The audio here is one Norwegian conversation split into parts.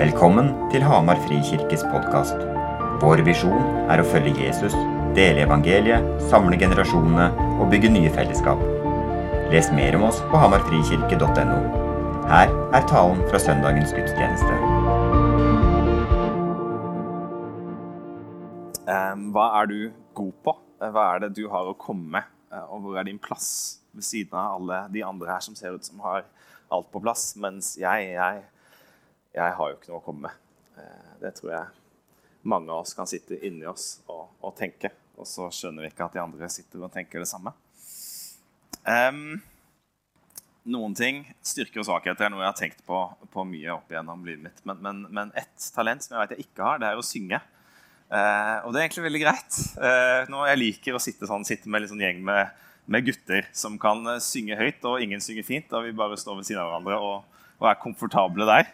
Velkommen til Hamar Frikirkes podkast. Vår visjon er å følge Jesus, dele evangeliet, samle generasjonene og bygge nye fellesskap. Les mer om oss på hamarfrikirke.no. Her er talen fra søndagens gudstjeneste. Hva er du god på? Hva er det du har å komme med? Uh, og hvor er din plass ved siden av alle de andre her som ser ut som har alt på plass? Mens jeg, jeg jeg har jo ikke noe å komme med. Eh, det tror jeg mange av oss kan sitte inni oss og, og, tenke. Og så skjønner vi ikke at de andre sitter og tenker det samme. Um, noen ting, styrker og svakheter, er noe jeg har tenkt på, på mye opp igjennom livet mitt. Men, men, men ett talent som jeg vet jeg ikke har, det er å synge. Uh, og det er egentlig veldig greit. Uh, nå Jeg liker å sitte, sånn, sitte med en sånn gjeng med, med, gutter som kan synge høyt, og ingen synger fint. Da vi bare står ved siden av hverandre og, og er komfortable der.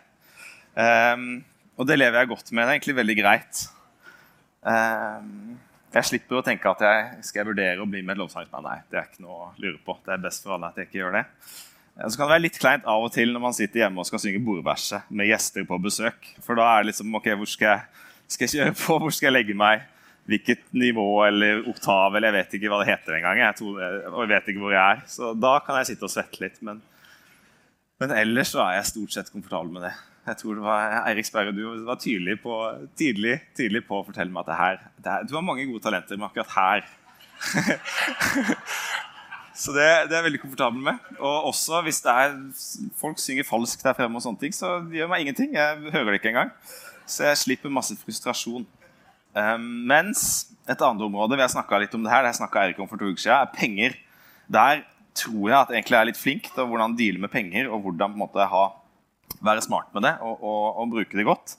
Um, og det lever jeg godt med. Det er egentlig veldig greit. Um, jeg slipper å tenke at jeg skal jeg vurdere å bli med et lovsangsband. Nei, det er ikke noe å lure på. Det er best for alle at jeg ikke gjør det. Så kan det være litt kleint av og til når man sitter hjemme og skal synge bordverset med gjester på besøk. For da er det liksom OK, hvor skal jeg, skal jeg kjøre på? Hvor skal jeg legge meg? Hvilket nivå eller oktav eller jeg vet ikke hva det heter engang. Og jeg vet ikke hvor jeg er. Så da kan jeg sitte og svette litt. Men, men ellers så er jeg stort sett komfortabel med det. Jeg tror det var Eirik Sperre, du var tydelig på, tidlig, tidlig på å fortelle meg at det her, det her, Du har mange gode talenter, men akkurat her Så det, det, er jeg veldig komfortabel med. Og også hvis det er, folk synger falskt der fremme, og sånne ting, så gjør meg ingenting. Jeg hører det ikke engang. Så jeg slipper masse frustrasjon. Um, mens et annet område vi har snakka litt om det her, det snakka Eirik om for to uker siden, er penger. Der tror jeg at jeg egentlig er litt flink til hvordan deale med penger og hvordan på en måte ha være smart med det og, og, og, bruke det godt.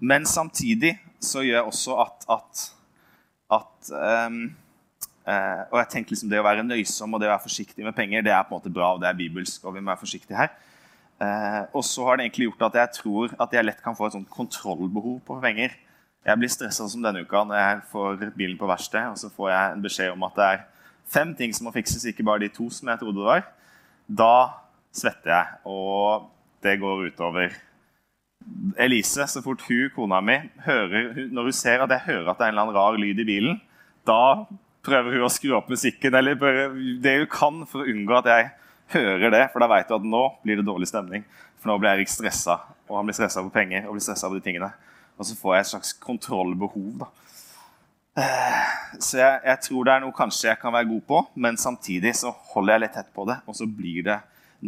Men samtidig så gjør jeg også at, at, at um, uh, Og jeg tenker liksom det å være nøysom og det å være forsiktig med penger det er på en måte bra, og det er bibelsk. og vi må være forsiktige her. Uh, og så har det egentlig gjort at jeg tror at jeg lett kan få et sånt kontrollbehov på penger. Jeg blir stressa som denne uka når jeg får bilen på verksted og så får jeg en beskjed om at det er fem ting som må fikses, ikke bare de to som jeg trodde det var. Da svetter jeg. Og det går utover Elise. Så fort hun, kona mi, hører, når hun ser at jeg hører at det er en eller annen rar lyd i bilen, da prøver hun å skru opp musikken eller det hun kan for å unngå at jeg hører det. For da vet hun at nå blir det dårlig stemning. For nå blir Erik stressa, og han blir stressa på penger og blir stressa på de tingene. Og så får jeg et slags kontrollbehov. da. Så jeg, jeg, tror det er noe kanskje jeg kan være god på, men samtidig så holder jeg litt tett på det, og så blir det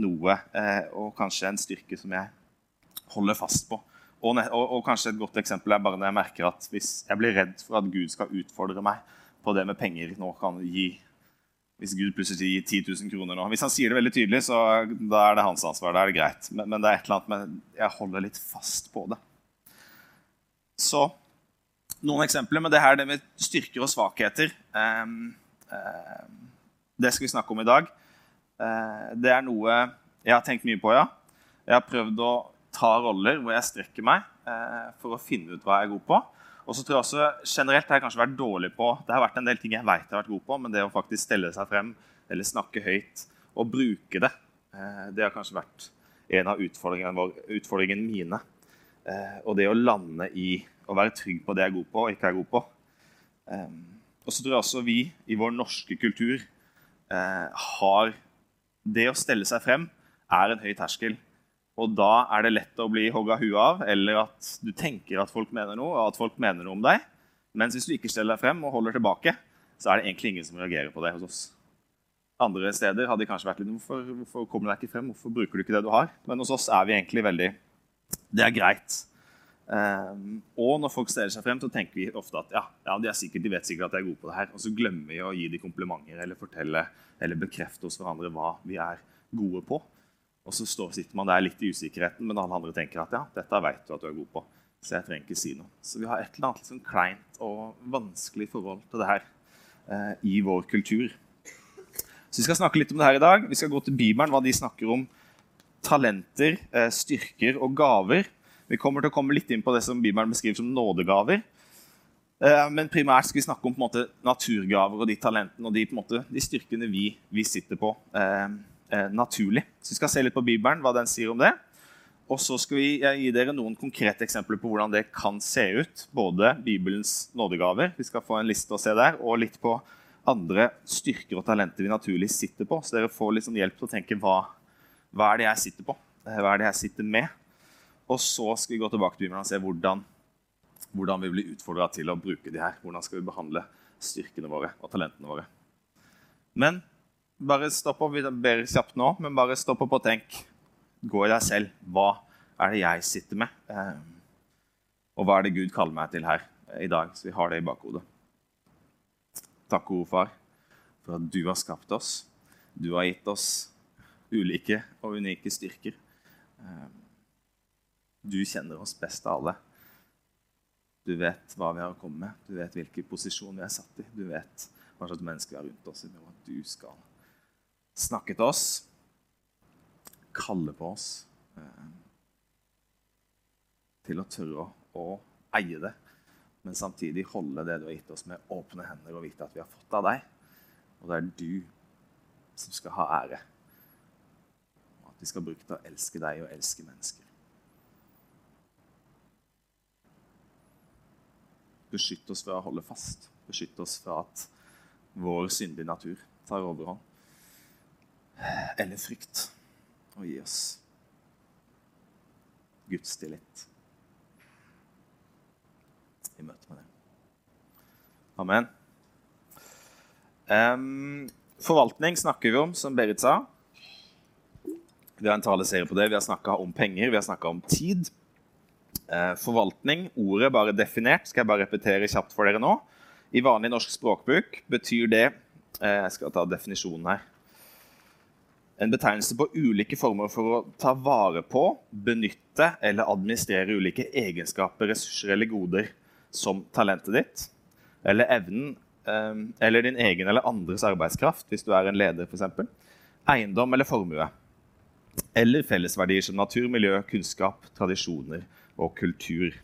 noe, eh, og kanskje en styrke som jeg holder fast på. Og, og, og, kanskje et godt eksempel er bare når jeg merker at hvis jeg blir redd for at Gud skal utfordre meg på det med penger nå kan gi Hvis Gud plutselig gir 10 000 kroner nå Hvis han sier det veldig tydelig, så da er det hans ansvar. Da er det greit. Men, men det er et eller annet med, jeg holder litt fast på det. Så noen eksempler med det her det med styrker og svakheter. Um, um, det skal vi snakke om i dag. Eh, det er noe jeg har tenkt mye på, ja. Jeg har prøvd å ta roller hvor jeg strekker meg eh, for å finne ut hva jeg er god på. Og så tror jeg også generelt har jeg kanskje vært dårlig på Det har vært en del ting jeg vet jeg har vært god på, men det å faktisk stelle seg frem eller snakke høyt og bruke det, eh, det har kanskje vært en av utfordringene, utfordringene mine. Og det å lande i å være trygg på det jeg er god på og ikke er god på. Og så tror jeg også vi i vår norske kultur har det å stelle seg frem er en høy terskel. Og da er det lett å bli hogga huet av, eller at du tenker at folk mener noe, og at folk mener noe om deg. Mens hvis du ikke steller deg frem og holder tilbake, så er det egentlig ingen som reagerer på det hos oss. Andre steder hadde de kanskje vært litt hvorfor, hvorfor kommer du deg ikke frem? Hvorfor bruker du ikke det du har? Men hos oss er vi egentlig veldig Det er greit. Um, og når folk stiller seg frem, så tenker vi ofte at ja, ja de, sikkert, de, vet sikkert at jeg er god på det her. Og så glemmer vi å gi dem komplimenter eller fortelle eller bekrefte hos hverandre hva vi er gode på. Og så står, sitter man der litt i usikkerheten, men alle andre tenker at ja, dette vet du at du er god på. Så jeg trenger ikke si noe. Så vi har et eller annet liksom kleint og vanskelig forhold til det her uh, i vår kultur. Så Vi skal snakke litt om det her i dag. Vi skal gå til Bibelen, hva de snakker om talenter, uh, styrker og gaver. Vi kommer til å komme litt inn på det som Bibelen beskriver som nådegaver. Eh, men primært skal vi snakke om måte, naturgaver og de talentene og de, måte, de styrkene vi, vi, sitter på eh, eh, naturlig. Så vi skal se litt på Bibelen, hva den sier om det. Og så skal vi gi dere noen konkrete eksempler på hvordan det kan se ut. Både Bibelens nådegaver, vi skal få en liste å se der, og litt på andre styrker og talenter vi naturlig sitter på. Så dere får sånn hjelp til å tenke hva, hva er det jeg sitter på? Hva er det jeg sitter med? Og så skal vi gå tilbake til Bibelen og se hvordan, hvordan vi blir utfordra til å bruke de her. Hvordan skal vi behandle styrkene våre og talentene våre. Men bare stopp opp. Vi ber kjapt nå, men bare stopp opp og tenk. Gå i deg selv. Hva er det jeg sitter med? Eh, og hva er det Gud kaller meg til her i dag? Så vi har det i bakhodet. Takk, gode far, for at du har skapt oss. Du har gitt oss ulike og unike styrker. Du kjenner oss best av alle. Du vet hva vi har å komme med, du vet hvilken posisjon vi er satt i. Du vet hva slags mennesker vi har rundt oss, og at du skal snakke til oss, kalle på oss eh, til å tørre å, eie det, men samtidig holde det du har gitt oss, med åpne hender og vite at vi har fått av deg. Og det er du som skal ha ære. At vi skal bruke det til å elske deg og elske mennesker. Beskytt oss fra å holde fast. Beskytt oss fra at vår syndige natur tar overhånd. Eller frykt. Og gi oss Guds tillit i møte med det. Amen. Um, forvaltning snakker vi om, som Berit sa. Vi har en taleserie på det. Vi har snakka om penger, vi har snakka om tid. Uh, forvaltning, ordet bare definert, skal jeg bare repetere kjapt for dere nå. I vanlig norsk språkbruk betyr det uh, Jeg skal ta definisjonen her. En betegnelse på ulike former for å ta vare på, benytte eller administrere ulike egenskaper, ressurser eller goder som talentet ditt, eller evnen, ehm, eller din egen eller andres arbeidskraft, hvis du er en leder f.eks., eiendom eller formue, eller fellesverdier som natur, miljø, kunnskap, tradisjoner og kultur.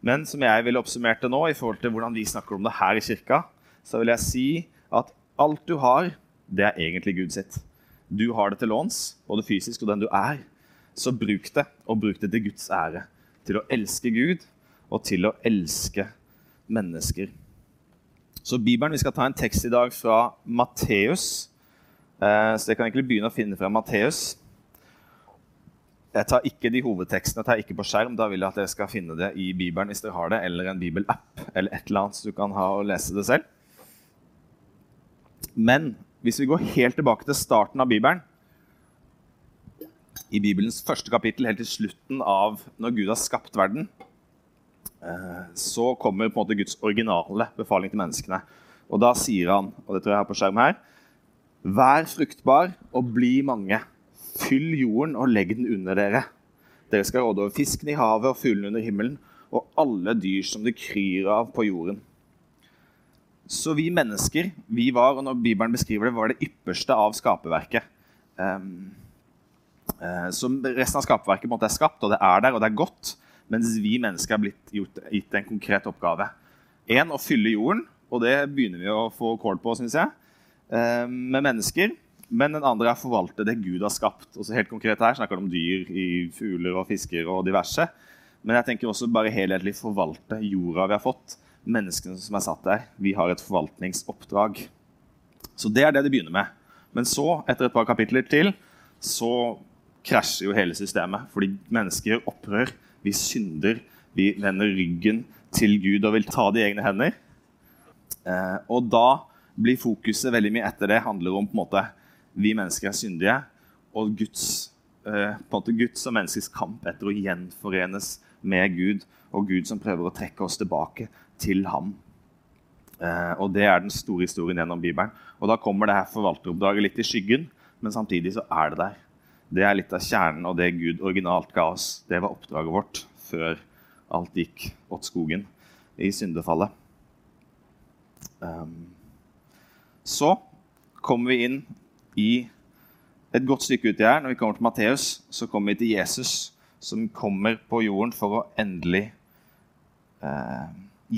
Men som jeg ville oppsummert det nå, i forhold til hvordan vi snakker om det her i kirka, så vil jeg si at alt du har, det er egentlig Gud sitt. Du har det til låns, både fysisk og den du er. Så bruk det, og bruk det til Guds ære. Til å elske Gud og til å elske mennesker. Så Bibelen, Vi skal ta en tekst i dag fra Matteus. Eh, så jeg kan egentlig begynne å finne fra Matteus. Jeg tar ikke de hovedtekstene tar ikke på skjerm. Da vil jeg at dere skal finne det i Bibelen hvis dere har det, eller en bibelapp eller et eller annet så du kan ha og lese det selv. Men hvis vi går helt tilbake til starten av Bibelen, i Bibelens første kapittel, helt til slutten av når Gud har skapt verden, Eh, så kommer på en måte Guds originale befaling til menneskene. Og da sier han, og det tror jeg har på skjerm her Vær fruktbar og bli mange. Fyll jorden og legg den under dere. Dere skal råde over fisken i havet og fuglene under himmelen og alle dyr som det kryr av på jorden. Så vi mennesker, vi var, og når Bibelen beskriver det, var det ypperste av skaperverket. Um, uh, resten av skaperverket måte, er skapt, og det er der, og det er godt. Mens vi mennesker har blitt gjort, gitt en konkret oppgave. Én å fylle jorden, og det begynner vi å få kål på, syns jeg, eh, med mennesker. Men den andre er å forvalte det Gud har skapt. Også helt konkret her snakker det om dyr i fugler og fisker og diverse. Men jeg tenker også bare helhetlig forvalte jorda vi har fått. Menneskene som er satt der. Vi har et forvaltningsoppdrag. Så det er det det begynner med. Men så, etter et par kapitler til, så krasjer jo hele systemet. Fordi mennesker gjør opprør vi synder. Vi vender ryggen til Gud og vil ta det i egne hender. Eh, og da blir fokuset veldig mye etter det handler om på en måte vi mennesker er syndige, og Guds, eh, Guds og menneskets kamp etter å gjenforenes med Gud, og Gud som prøver å trekke oss tilbake til ham. Eh, og Det er den store historien gjennom Bibelen. Og Da kommer det her forvalteroppdraget litt i skyggen, men samtidig så er det der. Det er litt av kjernen og det Gud originalt ga oss. Det var oppdraget vårt før alt gikk åt skogen i syndefallet. Um, så kommer vi inn i et godt stykke uti her. Når vi kommer til Matteus, så kommer vi til Jesus, som kommer på jorden for å endelig eh,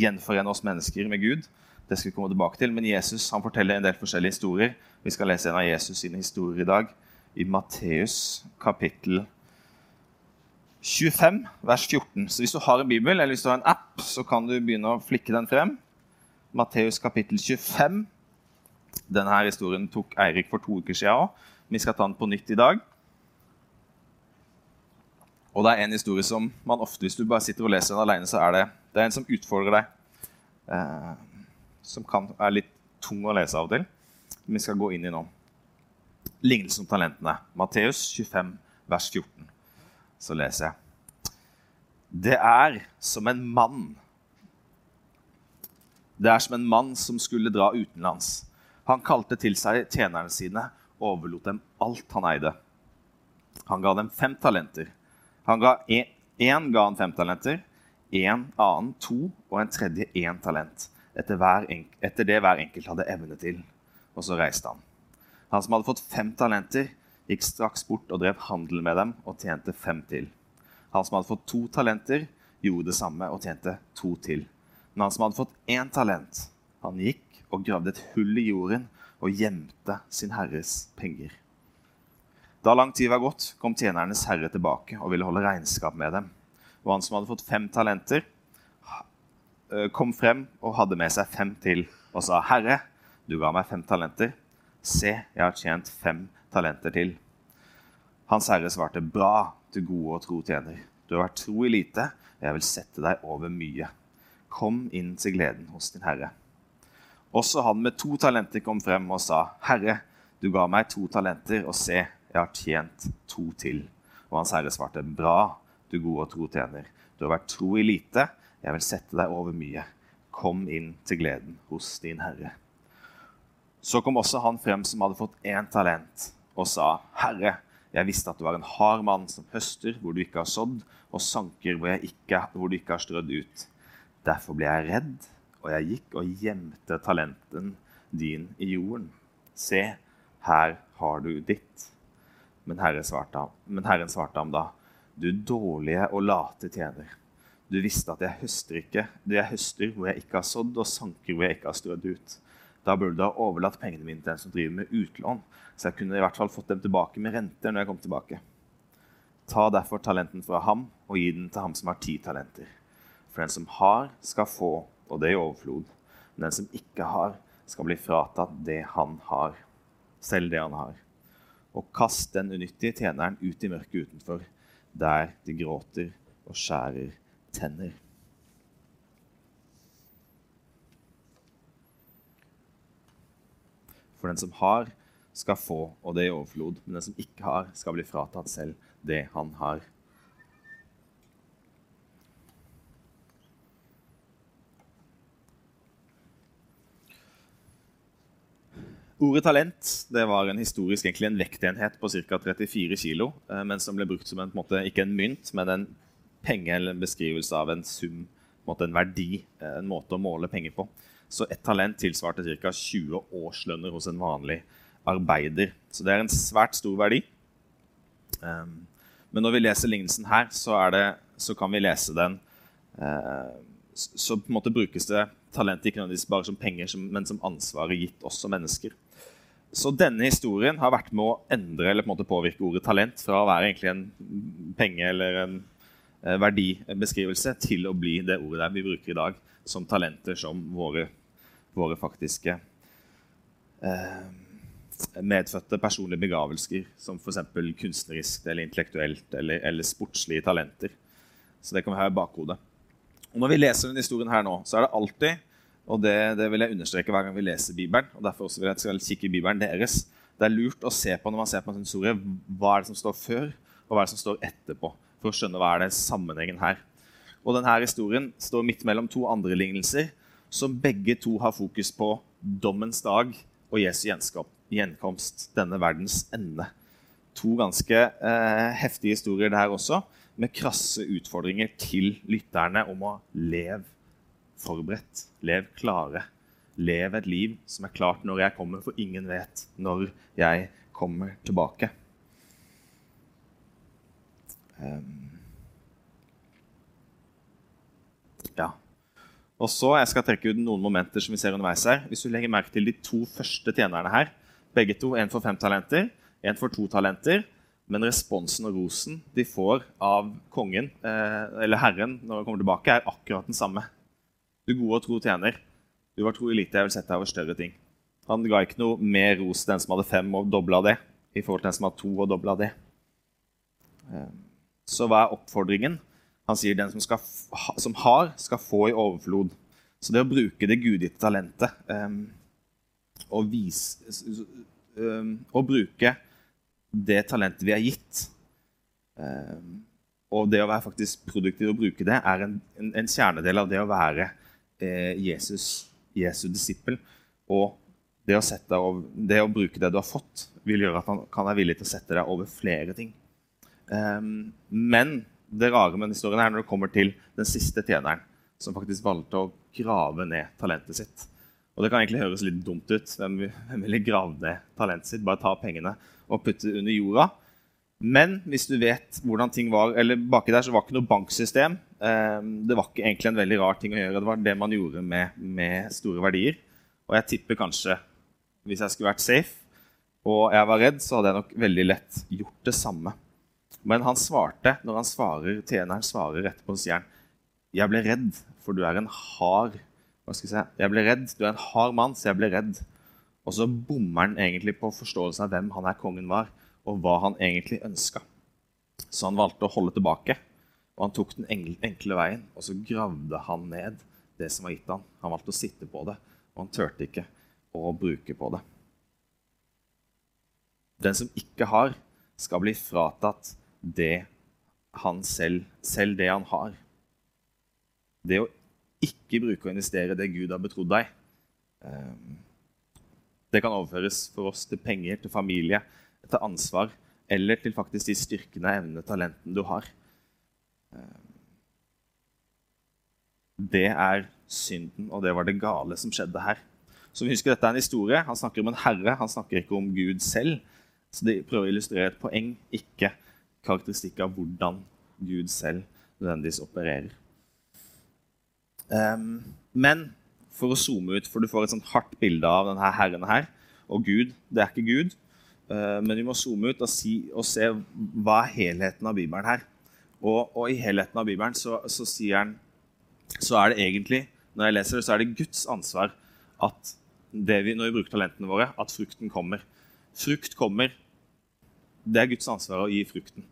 gjenforene oss mennesker med Gud. Det skal vi komme tilbake til, Men Jesus han forteller en del forskjellige historier. Vi skal lese en av Jesus sine historier i dag i Matteus kapittel 25, vers 14. Så hvis du har en bibel eller hvis du har en app, så kan du begynne å flikke den frem. Matteus kapittel 25. Denne historien tok Eirik for to uker siden òg. Vi skal ta den på nytt i dag. Og det er en historie som man ofte, hvis du bare sitter og leser den alene, så er det, det er en som utfordrer deg. Eh, som kan, er litt tung å lese av og til. Vi skal gå inn i nå. Lignelsen om talentene. Matteus 25, vers 14. Så leser jeg. Det er som en mann Det er som en mann som skulle dra utenlands. Han kalte til seg tjenerne sine og overlot dem alt han eide. Han ga dem fem talenter. Han ga Én ga han fem talenter, en annen to og en tredje én talent. Etter, etter, det hver enkelt hadde evne til. Og så reiste han. Han som hadde fått fem talenter, gikk straks bort og drev handel med dem og tjente fem til. Han som hadde fått to talenter, gjorde det samme og tjente to til. Men han som hadde fått én talent, han gikk og gravde et hull i jorden og gjemte sin herres penger. Da lang tid var gått, kom tjenernes herre tilbake og ville holde regnskap med dem. Og han som hadde fått fem talenter, eh, kom frem og hadde med seg fem til og sa, 'Herre, du ga meg fem talenter. Se, jeg har tjent fem talenter til.' Hans herre svarte, 'Bra, du gode og tro tjener. Du har vært tro i lite, og jeg vil sette deg over mye.' Kom inn til gleden hos din herre. Også han med to talenter kom frem og sa, 'Herre, du ga meg to talenter, og se, jeg har tjent to til.' Og hans herre svarte, 'Bra, du gode og tro tjener. Du har vært tro i lite, jeg vil sette deg over mye. Kom inn til gleden hos din herre.' Så kom også han frem som hadde fått én talent, og sa, 'Herre, jeg visste at du var en hard mann som høster hvor du ikke har sådd, og sanker hvor, ikke, hvor du ikke har strødd ut.' Derfor ble jeg redd, og jeg gikk og gjemte talenten din i jorden. Se, her har du ditt. Men, Herre svarte, men Herren svarte ham da, du dårlige og late tjener. Du visste at jeg høster ikke, det jeg høster hvor jeg ikke har sådd, og sanker hvor jeg ikke har strødd ut. Da burde du ha overlatt pengene mine til en som driver med utlån, så jeg kunne i hvert fall fått dem tilbake med renter når jeg kom tilbake. Ta derfor talenten fra ham og gi den til ham som har ti talenter. For den som har, skal få, og det i overflod. Men den som ikke har, skal bli fratatt det han har. Selv det han har. Og kast den unyttige tjeneren ut i mørket utenfor, der de gråter og skjærer tenner. For den som har, skal få, og det i overflod. Men den som ikke har, skal bli fratatt selv det han har. Ordet talent det var en historisk egentlig en vektenhet på ca. 34 kg, eh, men som ble brukt som en, en ikke en mynt, men en penge eller en beskrivelse av en sum, en, en verdi, eh, en måte å måle penger på. Så ett talent tilsvarte ca. 20 årslønner hos en vanlig arbeider. Så det er en svært stor verdi. Um, men når vi leser lignelsen her, så, det, så kan vi lese den uh, Så på en måte brukes det talent ikke nødvendigvis bare som penger, men som ansvaret gitt oss som mennesker. Så denne historien har vært med å endre eller på en måte påvirke ordet talent fra å være egentlig en penge eller en eh, verdibeskrivelse til å bli det ordet der vi bruker i dag som talenter som våre, våre faktiske eh, medfødte personlige begavelser, som f.eks. kunstnerisk eller intellektuelt eller, eller, sportslige talenter. Så det kan vi ha i bakhodet. Og Når vi leser denne historien her nå, så er det alltid og det, det, vil jeg understreke hver gang vi leser Bibelen. og derfor også vil jeg skal kikke i Bibelen deres. Det er lurt å se på når man ser på en historie, hva er det som står før, og hva er det som står etterpå. For å skjønne hva er det sammenhengen her. Og denne historien står midt mellom to andre lignelser som begge to har fokus på dommens dag og Jesu gjenkomst, denne verdens ende. To ganske eh, heftige historier der også, med krasse utfordringer til lytterne om å leve forberedt. Lev klare. Lev et liv som er klart når jeg kommer, for ingen vet når jeg kommer tilbake. Um, ja. Og så, Jeg skal trekke ut noen momenter som vi ser underveis her. Hvis du legger merke til de to første tjenerne her, begge to, en for fem talenter, en for to talenter. Men responsen og rosen de får av kongen, eh, eller herren, når han kommer tilbake, er akkurat den samme. Du gode og tro tjener. Du var tro i lite, jeg vil sette deg over større ting. Han ga ikke noe mer ros til den som hadde fem og dobla det, i forhold til den som hadde to og dobla det. Eh, så hva er oppfordringen? Han sier den som, skal, som, har, skal få i overflod. Så det å bruke det gudgitte talentet um, og, vise, um, og bruke det talentet vi er gitt. Um, og det å være faktisk produktiv og bruke det, er en, en, en kjernedel av det å være Jesus, Jesu disippel. Og det å, sette, det å, bruke det du har fått, vil gjøre at han kan være villig til å sette deg over flere ting. Um, men det rare med historien er når det kommer til den siste tjeneren, som faktisk valgte å grave ned talentet sitt. Og Det kan egentlig høres litt dumt ut. Hvem ville grave ned talentet sitt? Bare ta pengene og putte under jorda. Men hvis du vet hvordan ting var eller baki der så var det ikke noe banksystem. Ehm, det var ikke egentlig en veldig rar ting å gjøre. Det var det man gjorde med, med store verdier. Og jeg tipper kanskje, hvis jeg skulle vært safe og jeg var redd, så hadde jeg nok veldig lett gjort det samme. Men han svarte, når han svarer, tjeneren svarer rett på sier han, 'Jeg ble redd, for du er en hard hva skal Jeg si? Jeg ble redd, du er en hard mann, så jeg ble redd.' Og så bommer han egentlig på forståelsen av hvem han er kongen var, og hva han egentlig ønska. Så han valgte å holde tilbake, og han tok den enkle veien. Og så gravde han ned det som var gitt ham. Han valgte å sitte på det, og han turte ikke å bruke på det. Den som ikke har, skal bli fratatt det han selv, selv det han har. Det å ikke bruke og investere det Gud har betrodd deg. Ehm, det kan overføres for oss til penger, til familie, til ansvar eller til faktisk de styrkene, evnene, talentene du har. Det er synden, og det var det gale som skjedde her. Så vi husker Dette er en historie. Han snakker om en herre, han snakker ikke om Gud selv. Så de prøver å illustrere et poeng, ikke karakteristikk av hvordan Gud selv nødvendigvis opererer. Um, men for å zoome ut, for du får et sånt hardt bilde av denne herren her. Og Gud, det er ikke Gud. Uh, men vi må zoome ut og, si, og, se hva er helheten av Bibelen her. Og, og i helheten av Bibelen så, så, han Så er det egentlig, når jeg leser det, så er det Guds ansvar at vi, når vi bruker talentene våre, at frukten kommer. Frukt kommer det er Guds ansvar å gi frukten.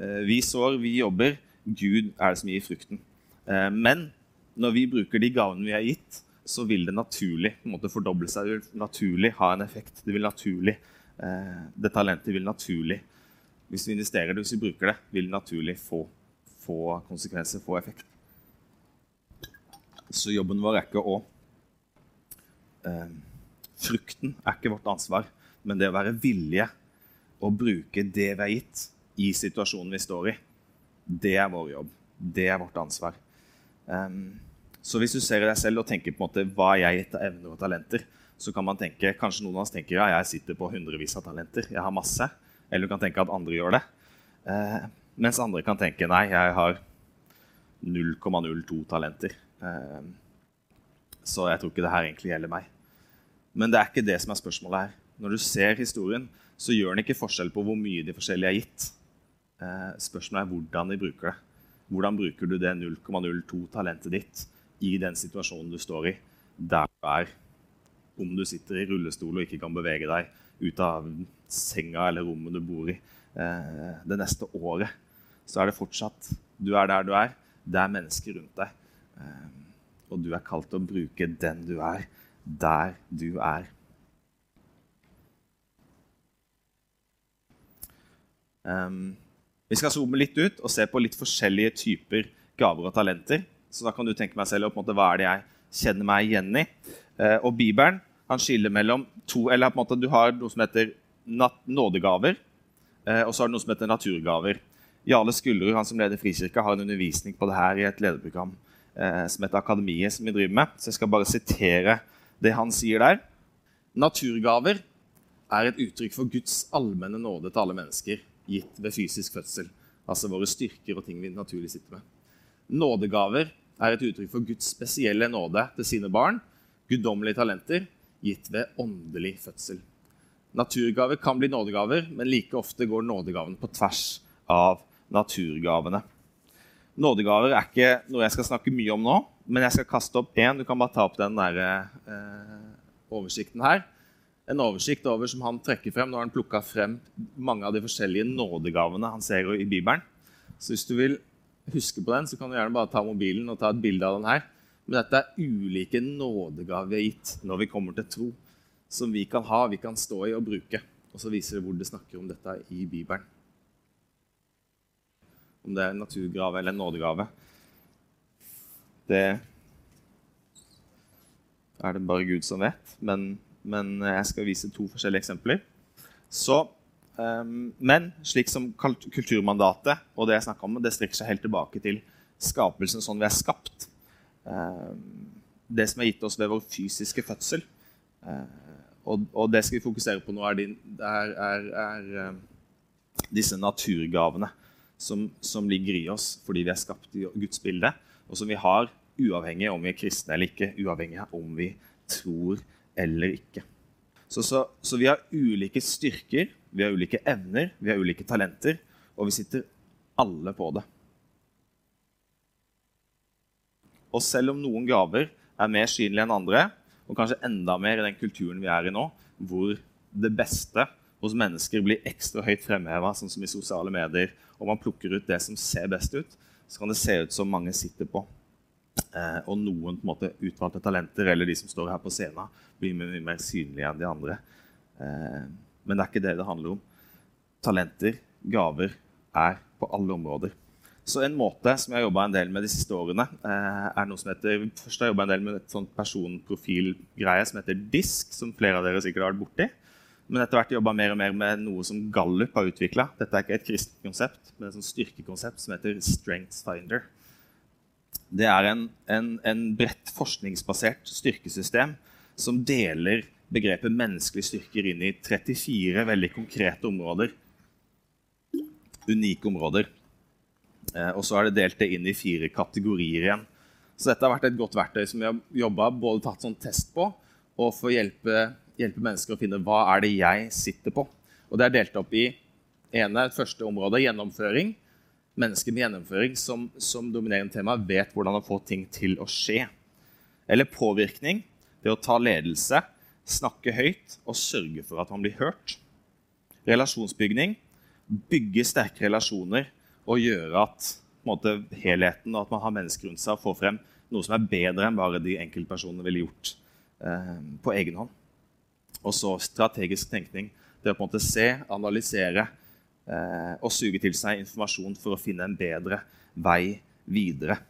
Eh, vi sår, vi jobber. Gud er det som gir frukten. Eh, men når vi bruker de gavene vi har gitt, så vil det naturlig måte fordoble seg. Det vil naturlig ha en effekt. Det vil naturlig, eh, det talentet vil naturlig Hvis vi investerer det, hvis vi bruker det, vil det naturlig få, få konsekvenser, få effekt. Så jobben vår er ikke å eh, Frukten er ikke vårt ansvar, men det å være villige å bruke det vi er gitt, i situasjonen vi står i. Det er vår jobb. Det er vårt ansvar. Um, så hvis du ser deg selv og tenker på en måte hva jeg gitt av evner og talenter, så kan man tenke, kanskje noen av oss tenker ja, jeg sitter på hundrevis av talenter. jeg har masse. Eller du kan tenke at andre gjør det. Eh, mens andre kan tenke nei, jeg har 0,02 talenter. Eh, så jeg tror ikke det her egentlig gjelder meg. Men det er ikke det som er spørsmålet her. Når du ser historien, så gjør den ikke forskjell på hvor mye de forskjellige er gitt. Eh, spørsmålet er hvordan de bruker det. Hvordan bruker du det 0,02 talentet ditt i den situasjonen du står i, der du er. Om du sitter i rullestol og ikke kan bevege deg ut av senga eller rommet du bor i eh, det neste året, så er det fortsatt Du er der du er. Det er mennesker rundt deg. Eh, og du er kalt til å bruke den du er, der du er. Vi skal zoome litt ut og se på litt forskjellige typer gaver og talenter. Så da kan du tenke meg selv en måte, hva er det jeg kjenner meg igjen i. Uh, og Bibelen han skiller mellom to eller på en måte Du har noe som heter nådegaver, uh, og så har du noe som heter naturgaver. Jarle Skullerud, han som leder Frikirka, har en undervisning på det her i et lederprogram uh, som heter Akademiet, som vi driver med. Så jeg skal bare sitere det han sier der. Naturgaver er et uttrykk for Guds allmenne nåde til alle mennesker gitt ved fysisk fødsel. Altså våre styrker og ting vi naturlig sitter med. Nådegaver er et uttrykk for Guds spesielle nåde til sine barn. Guddommelige talenter gitt ved åndelig fødsel. Naturgaver kan bli nådegaver, men like ofte går nådegavene på tvers av naturgavene. Nådegaver er ikke noe jeg skal snakke mye om nå, men jeg skal kaste opp én. Du kan bare ta opp den der, eh, oversikten her. En oversikt over som han trekker frem. Nå har han plukka frem mange av de forskjellige nådegavene han ser i Bibelen. Så hvis du vil huske på den, så kan du gjerne bare ta mobilen og ta et bilde av den her. Men dette er ulike nådegaver vi har gitt når vi kommer til tro som vi kan ha, vi kan stå i og bruke. Og så viser det hvor det snakker om dette i Bibelen. Om det er en naturgrave eller en nådegave. Det er det bare Gud som vet. Men, men jeg skal vise to forskjellige eksempler. Så, um, men slik som kulturmandatet og det jeg snakka om, det strekker seg helt tilbake til skapelsen sånn vi er skapt. Um, det som er gitt oss ved vår fysiske fødsel. Uh, og, og, det skal vi fokusere på nå, er, din, er, er, er uh, disse naturgavene som, som, ligger i oss fordi vi er skapt i Guds bilde, og som vi har uavhengig om vi er kristne eller ikke, uavhengig av om vi tror eller ikke. Så, så, så, vi har ulike styrker, vi har ulike evner, vi har ulike talenter, og vi sitter alle på det. Og selv om noen gaver er mer synlige enn andre, og kanskje enda mer i den kulturen vi er i nå, hvor det beste hos mennesker blir ekstra høyt fremheva, sånn som i sosiale medier, og man plukker ut det som ser best ut, så kan det se ut som mange sitter på. Eh, og noen på en måte utvalgte talenter eller de som står her på scenen, blir mye mer synlige enn de andre. Eh, men det er ikke det det handler om. Talenter, gaver, er på alle områder. Så en måte som jeg har jobba en del med de siste årene, eh, er noe som heter Først har jeg en del med et sånt personprofilgreie som heter DISK, som flere av dere sikkert har vært borti. Men etter hvert jobba mer og mer med noe som Gallup har utvikla. Dette er ikke et kristent konsept, men et sånt styrkekonsept som heter StrengthsFinder. Det er en, en, en bredt forskningsbasert styrkesystem som deler begrepet menneskelige styrker inn i 34 veldig konkrete områder. Unike områder. Eh, og så er det delt det inn i fire kategorier igjen. Så dette har vært et godt verktøy som vi har jobba både tatt sånn test på, og for å hjelpe, hjelpe, mennesker å finne hva er det jeg sitter på. Og det er delt opp i ene, første område, gjennomføring. Mennesker med gjennomføring som, som dominerende tema vet hvordan å få ting til å skje. Eller påvirkning. Det å ta ledelse, snakke høyt og sørge for at man blir hørt. Relasjonsbygning. Bygge sterke relasjoner og gjøre at måte, helheten og at man har mennesker rundt seg får frem noe som er bedre enn bare de enkeltpersonene ville gjort eh, på egen hånd. Og så strategisk tenkning. Det å på en måte se, analysere eh, og suge til seg informasjon for å finne en bedre vei videre.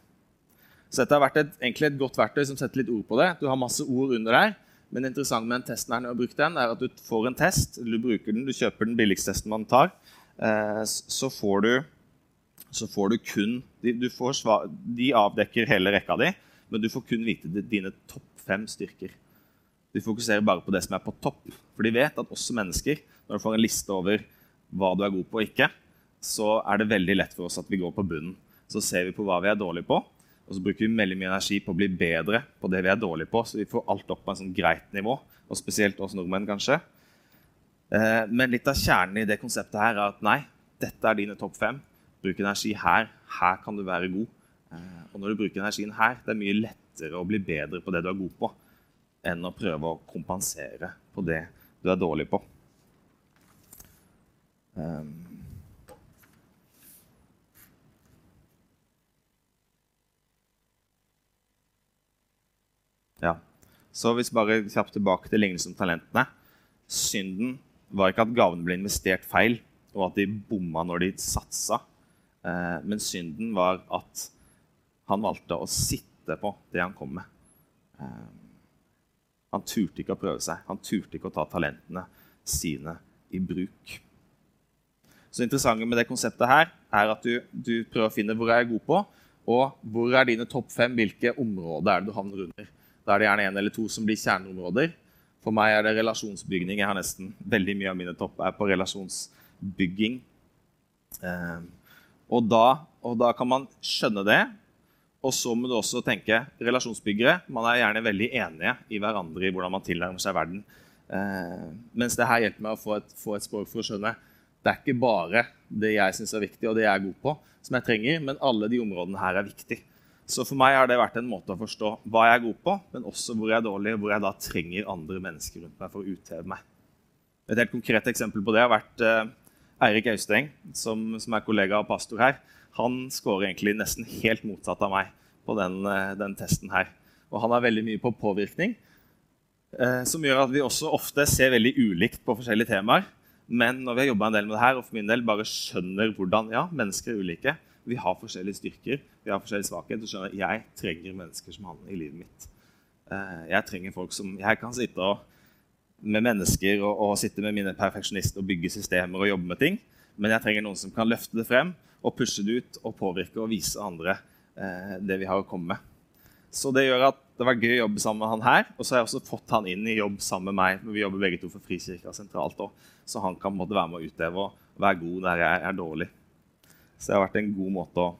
Så dette har vært et, egentlig et godt verktøy som setter litt ord på det. Du har masse ord under der. Men det interessante med den testen når du har brukt den, er at du får en test, du bruker den, du kjøper den billigste testen man tar. Eh, så får du så får du kun de, får svar, de avdekker hele rekka di, men du får kun vite dine topp fem styrker. De fokuserer bare på det som er på topp. For de vet at også mennesker, når du får en liste over hva du er god på og ikke, så er det veldig lett for oss at vi går på bunnen. Så ser vi på hva vi er dårlige på, og så bruker vi veldig mye energi på å bli bedre på det vi er dårlige på, så vi får alt opp på en sånn greit nivå. Og spesielt oss nordmenn, kanskje. Eh, men litt av kjernen i det konseptet her er at nei, dette er dine topp fem. Bruk energi her. Her kan du være god. Eh, og når du bruker energien her, det er mye lettere å bli bedre på det du er god på, enn å prøve å kompensere på det du er dårlig på. Um. Ja. Så hvis bare kjapt tilbake til lignelsen om talentene. Synden var ikke at gavene ble investert feil, og at de bomma når de satsa. Eh, men synden var at han valgte å sitte på det han kom med. Eh, han turte ikke å prøve seg. Han turte ikke å ta talentene sine i bruk. Så interessante med det konseptet her er at du, du prøver å finne hvor er god på, og hvor er dine topp fem, hvilke områder er det du havner under. Da er det gjerne én eller to som blir kjerneområder. For meg er det relasjonsbygning. Jeg har nesten Veldig mye av mine topp er på relasjonsbygging. Eh, og da, og da, kan man skjønne det. Og så må du også tenke relasjonsbyggere. Man er gjerne veldig enige i hverandre i hvordan man tilnærmer seg verden. Eh, mens det her hjelper meg å få et, få et språk for å skjønne det er ikke bare det jeg syns er viktig, og det jeg er god på, som jeg trenger, men alle de områdene her er viktig. Så for meg har det vært en måte å forstå hva jeg er god på, men også hvor jeg er dårlig, og hvor jeg da trenger andre mennesker rundt meg for å utheve meg. Et helt konkret eksempel på det har vært eh, Eirik Austeng, som, som, er kollega og pastor her. Han scorer egentlig nesten helt motsatt av meg på den, eh, den testen her. Og han har veldig mye på påvirkning, eh, som gjør at vi også ofte ser veldig ulikt på forskjellige temaer. Men når vi har jobba en del med det her, og for min del bare skjønner hvordan ja, mennesker er ulike, vi har forskjellige styrker, vi har forskjellig svakhet. Og skjønner at jeg trenger mennesker som han i livet mitt. Eh, jeg trenger folk som Jeg kan sitte og, med mennesker og, og sitte med mine perfeksjonister og bygge systemer og jobbe med ting, men jeg trenger noen som kan løfte det frem og pushe det ut og påvirke og vise andre eh, det vi har å komme med. Så det gjør at det var gøy å jobbe sammen med han her. Og så har jeg også fått han inn i jobb sammen med meg. men Vi jobber begge to for Frikirka sentralt òg, så han kan måtte være med å utøve og være god der jeg er dårlig. Så det har vært en god måte å,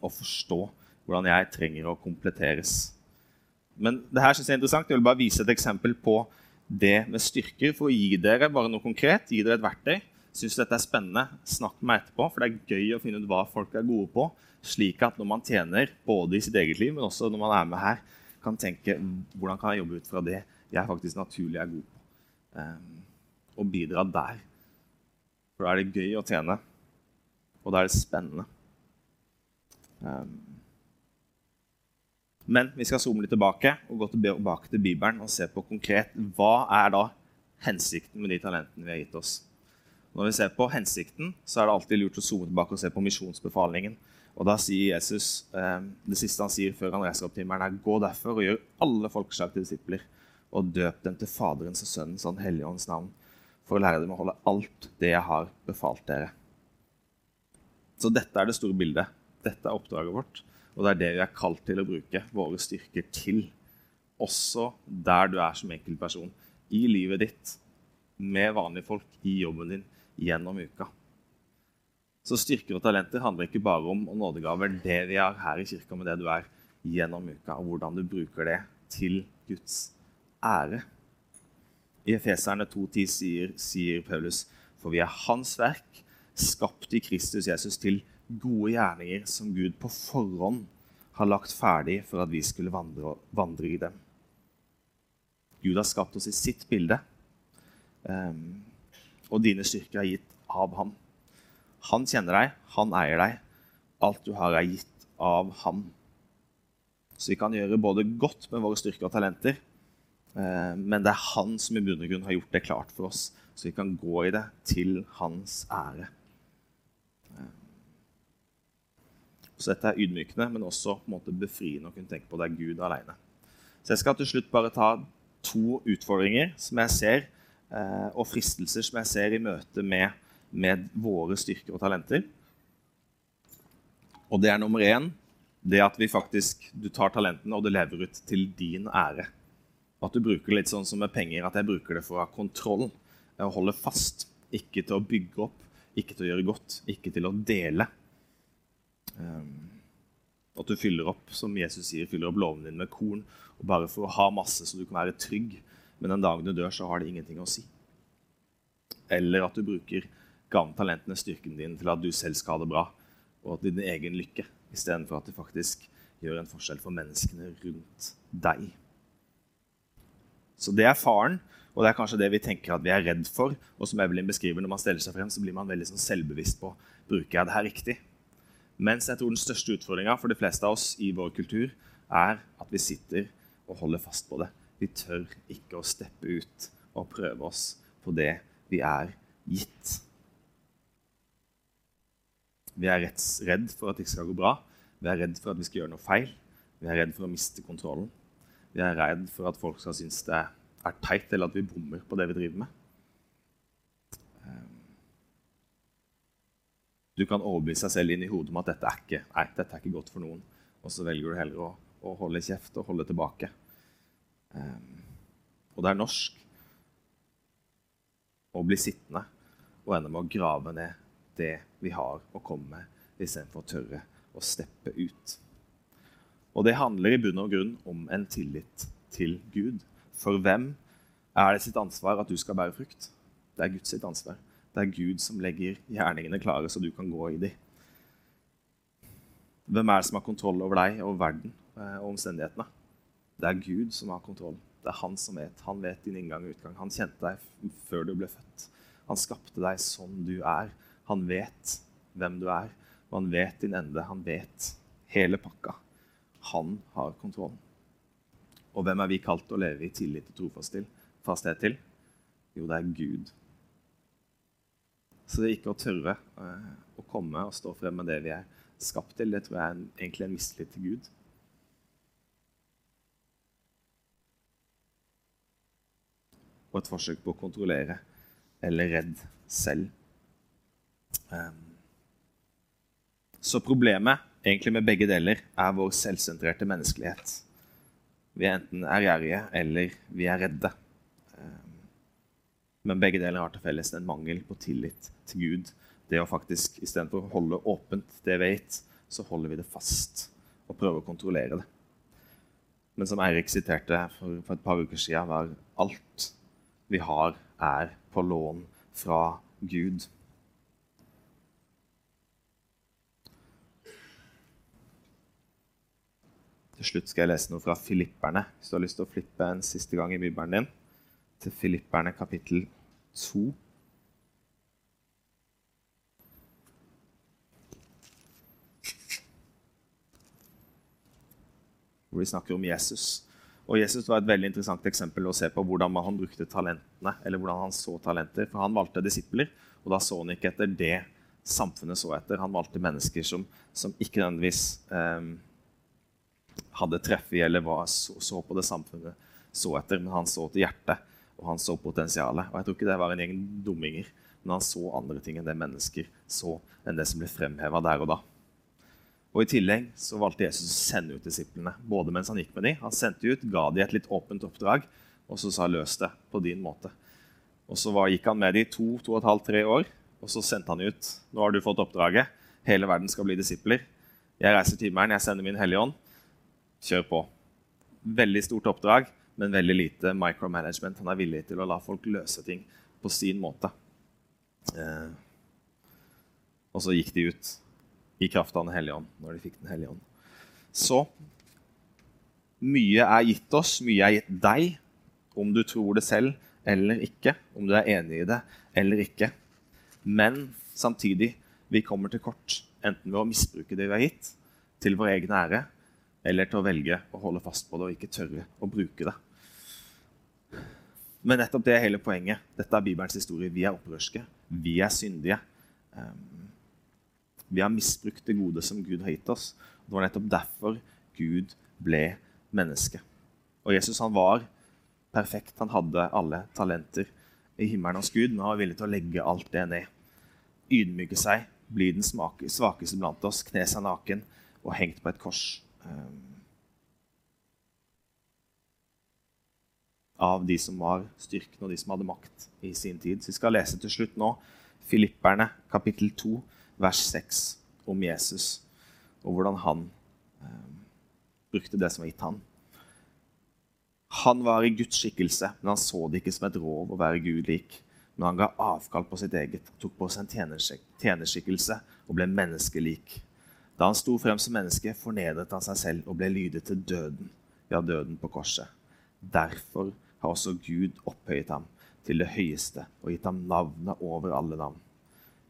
å forstå hvordan jeg trenger å kompletteres. Men det her synes jeg er interessant. Jeg vil bare vise et eksempel på det med styrker for å gi dere bare noe konkret. Gi dere et verktøy. Syns dette er spennende, snakk med meg etterpå, for det er gøy å finne ut hva folk er gode på slik at når man tjener både i sitt eget liv, men også når man er med her, kan tenke hvordan kan jeg jobbe ut fra det jeg faktisk naturlig er god på, um, og bidra der. For da er det gøy å tjene, og da er det spennende. Um, men vi skal zoome litt tilbake og gå tilbake til Bibelen og se på konkret hva er da hensikten med de talentene vi har gitt oss. Når vi ser på hensikten, så er det alltid lurt å zoome tilbake og se på misjonsbefalingen. Og da sier Jesus eh, det siste han sier før han reiser opp til himmelen, er gå derfor og gjør alle folkeslag til disipler, og døp dem til Faderens og Sønnens og Den hellige ånds navn, for å lære dem å holde alt det jeg har befalt dere. Så dette er det store bildet. Dette er oppdraget vårt, og det er det vi er kalt til å bruke våre styrker til. Også der du er som enkeltperson, i livet ditt, med vanlige folk, i jobben din, gjennom uka. Så styrker og talenter handler ikke bare om nådegaver, det vi har her i kirka, med det du er gjennom uka, og hvordan du bruker det til Guds ære. I Efeserne 2,10 sier, sier Paulus, for vi er Hans verk, skapt i Kristus Jesus til gode gjerninger som Gud på forhånd har lagt ferdig for at vi skulle vandre, vandre i dem. Gud har skapt oss i sitt bilde, um, og dine styrker er gitt av ham. Han kjenner deg, han eier deg. Alt du har, er gitt av ham. Så vi kan gjøre både godt med våre styrker og talenter, eh, men det er han som i bunn og grunn har gjort det klart for oss, så vi kan gå i det til hans ære. Eh, så dette er ydmykende, men også på en måte befriende å kunne tenke på det er Gud alene. Så jeg skal til slutt bare ta to utfordringer som jeg ser, eh, og fristelser som jeg ser i møte med med våre styrker og talenter. Og det er nummer én det at vi faktisk, du tar talentene og du lever ut til din ære. At du bruker det litt sånn som med penger, at jeg bruker det for å ha kontroll. Å holde fast, ikke til å bygge opp, ikke til å gjøre godt, ikke til å dele. Um, at du fyller opp, som Jesus sier, fyller opp låven din med korn. og Bare for å ha masse, så du kan være trygg. Men den dagen du dør, så har det ingenting å si. Eller at du bruker gaven, talentene, styrken din til at du selv skal ha det bra, og at din egen lykke, istedenfor at det faktisk gjør en forskjell for menneskene rundt deg. Så det er faren, og det er kanskje det vi tenker at vi er redd for. Og som Evelyn beskriver, når man steller seg frem, så blir man veldig sånn selvbevisst på bruker jeg det her riktig. Mens jeg tror den største utfordringa for de fleste av oss i vår kultur er at vi sitter og holder fast på det. Vi tør ikke å steppe ut og prøve oss på det vi er gitt. Vi er redd for at det ikke skal gå bra. Vi er redd for at vi skal gjøre noe feil. Vi er redd for å miste kontrollen. Vi er redd for at folk skal synes det er teit, eller at vi bommer på det vi driver med. Du kan overbevise deg selv inn i hodet om at dette er ikke, nei, dette er ikke godt for noen. Og så velger du heller å, å holde kjeft og holde tilbake. Um, og det er norsk å bli sittende og ende med å grave ned det vi har å komme med, istedenfor å tørre å steppe ut. Og det handler i bunn og grunn om en tillit til Gud. For hvem er det sitt ansvar at du skal bære frukt. Det er Guds sitt ansvar. Det er Gud som legger gjerningene klare, så du kan gå i dem. Hvem er det som har kontroll over deg og verden eh, og omstendighetene? Det er Gud som har kontroll. Det er han som vet. Han vet din inngang og utgang. Han kjente deg før du ble født. Han skapte deg sånn du er. Han vet hvem du er, og han vet din ende. Han vet hele pakka. Han har kontroll. Og hvem er vi kalt å leve i tillit og trofasthet til? Jo, det er Gud. Så det er ikke å tørre eh, å komme og stå frem med det vi er skapt til, det tror jeg er egentlig en mistillit til Gud. Og et forsøk på å kontrollere eller redd selv. Um, så problemet egentlig med begge deler er vår selvsentrerte menneskelighet. Vi er enten ærgjerrige eller vi er redde. Men begge deler har til felles en mangel på tillit til Gud. Det å faktisk, Istedenfor å holde åpent det vi vet, så holder vi det fast og prøver å kontrollere det. Men som Eirik siterte for, for et par uker siden, var alt vi har, er på lån fra Gud. Til slutt skal jeg lese noe fra Filipperne. Hvis du har lyst til å flippe en siste gang i bibelen din, til Filipperne kapittel 2. Hvor vi snakker om Jesus. Og Jesus var et veldig interessant eksempel å se på hvordan han brukte talentene. eller hvordan Han så talenter. For han valgte disipler, og da så han ikke etter det samfunnet så etter. Han valgte mennesker som, som ikke nødvendigvis eh, hadde treff i eller var, så, så, på det samfunnet så etter, men han så til hjertet, og han så potensialet. Og jeg tror ikke det var en gjeng dumminger, men han så andre ting enn det mennesker så, enn det som ble fremheva der og da. Og I tillegg så valgte Jesus å sende ut disiplene, både mens han gikk med dem. Han sendte ut, ga dem et litt åpent oppdrag, og så sa 'løs det på din måte'. Og Så var, gikk han med dem i to, to og et halvt, tre år, og så sendte han ut. 'Nå har du fått oppdraget. Hele verden skal bli disipler.' 'Jeg reiser til himmelen, jeg sender min Hellige Ånd.' Kjør på. Veldig stort oppdrag, men veldig lite micromanagement. Han er villig til å la folk løse ting på sin måte. Eh. Og så gikk de ut i kraft av Den hellige ånd. når de fikk Den hellige ånd. Så mye er gitt oss, mye er gitt deg, om du tror det selv eller ikke, om du er enig i det eller ikke. Men samtidig, vi kommer til kort, enten ved å misbruke det vi har gitt, til vår egen ære, eller til å velge å holde fast på det og ikke tørre å bruke det. Men nettopp det er hele poenget. Dette er Bibelens historie. Vi er opprørske. Vi er syndige. Um, vi har misbrukt det gode som Gud har gitt oss. Det var nettopp derfor Gud ble menneske. Og Jesus han var perfekt. Han hadde alle talenter i himmelen hos Gud, men han var villig til å legge alt det ned. Ydmyke seg, bli den svakeste blant oss, kne seg naken og hengt på et kors. Av de som var styrken, og de som hadde makt i sin tid. Så vi skal lese til slutt nå Filipperne kapittel 2 vers 6 om Jesus og hvordan han eh, brukte det som var gitt han. Han var i Guds skikkelse, men han så det ikke som et rov å være Gud lik. Men han ga avkall på sitt eget, tok på seg en tjenerskikkelse og ble menneskelik. Da han sto frem som menneske, fornedret han seg selv og ble lydig til døden, ja, døden på korset. Derfor har også Gud opphøyet ham til det høyeste og gitt ham navnet over alle navn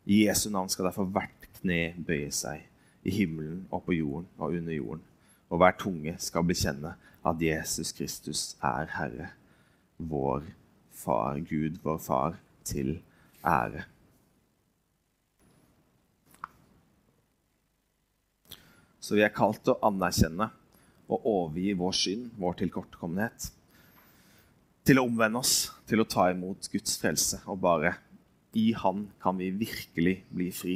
i Jesu navn skal derfor hvert kne bøye seg, i himmelen og på jorden og under jorden. Og hver tunge skal bekjenne at Jesus Kristus er Herre, vår Far, Gud, vår Far, til ære. Så vi er kalt til å anerkjenne og overgi vår synd, vår tilkortkommenhet. Til å omvende oss, til å ta imot Guds frelse og bare i Han kan vi virkelig bli fri.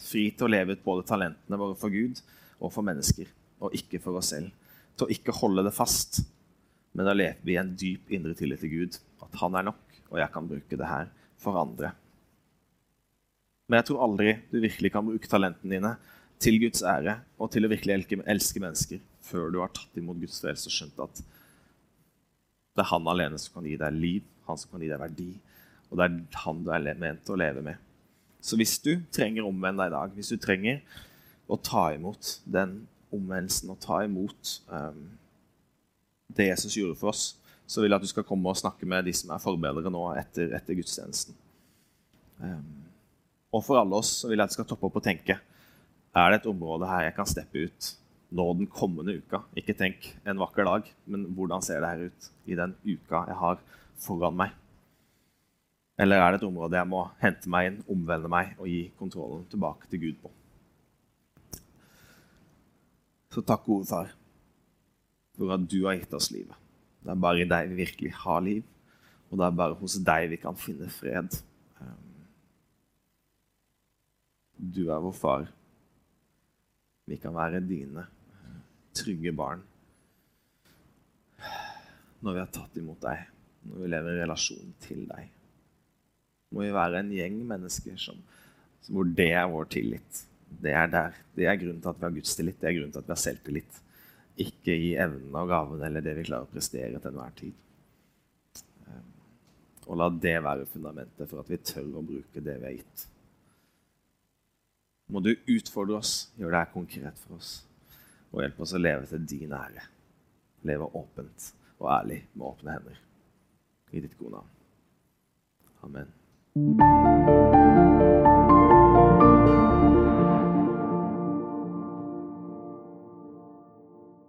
Fri til å leve ut både talentene våre for Gud og for mennesker, og ikke for oss selv. Til å ikke holde det fast, men lever vi i en dyp indre tillit til Gud. At Han er nok, og jeg kan bruke det her for andre. Men jeg tror aldri du virkelig kan bruke talentene dine til Guds ære og til å virkelig elske mennesker før du har tatt imot Guds frelse og skjønt at det er Han alene som kan gi deg liv Han som kan gi deg verdi. Og det er han du er ment å leve med. Så hvis du trenger å omvende deg i dag, hvis du trenger å ta imot den omvendelsen og ta imot um, det Jesus gjorde for oss, så vil jeg at du skal komme og snakke med de som er forbedrere nå etter, etter gudstjenesten. Um, og for alle oss så vil jeg at du skal toppe opp og tenke er det et område her jeg kan steppe ut nå den kommende uka. Ikke tenk en vakker dag, men hvordan ser det her ut i den uka jeg har foran meg? Eller er det et område jeg må hente meg inn, omvende meg og gi kontrollen tilbake til Gud på? Så takk, gode far, for at du har gitt oss livet. Det er bare i deg vi virkelig har liv, og det er bare hos deg vi kan finne fred. Um, du er vår far. Vi kan være dine trygge barn når vi har tatt imot deg, når vi lever i relasjon til deg må vi være en gjeng mennesker som, hvor det er vår tillit. Det er der. Det er grunnen til at vi har gudstillit, det er grunnen til at vi har selvtillit. Ikke i evnene og gavene eller det vi klarer å prestere til enhver tid. Ehm, og la det være fundamentet for at vi tør å bruke det vi har gitt. Må du utfordre oss, gjøre det her konkret for oss, og hjelp oss å leve til din ære. Leve åpent og ærlig med åpne hender. I ditt gode navn. Amen.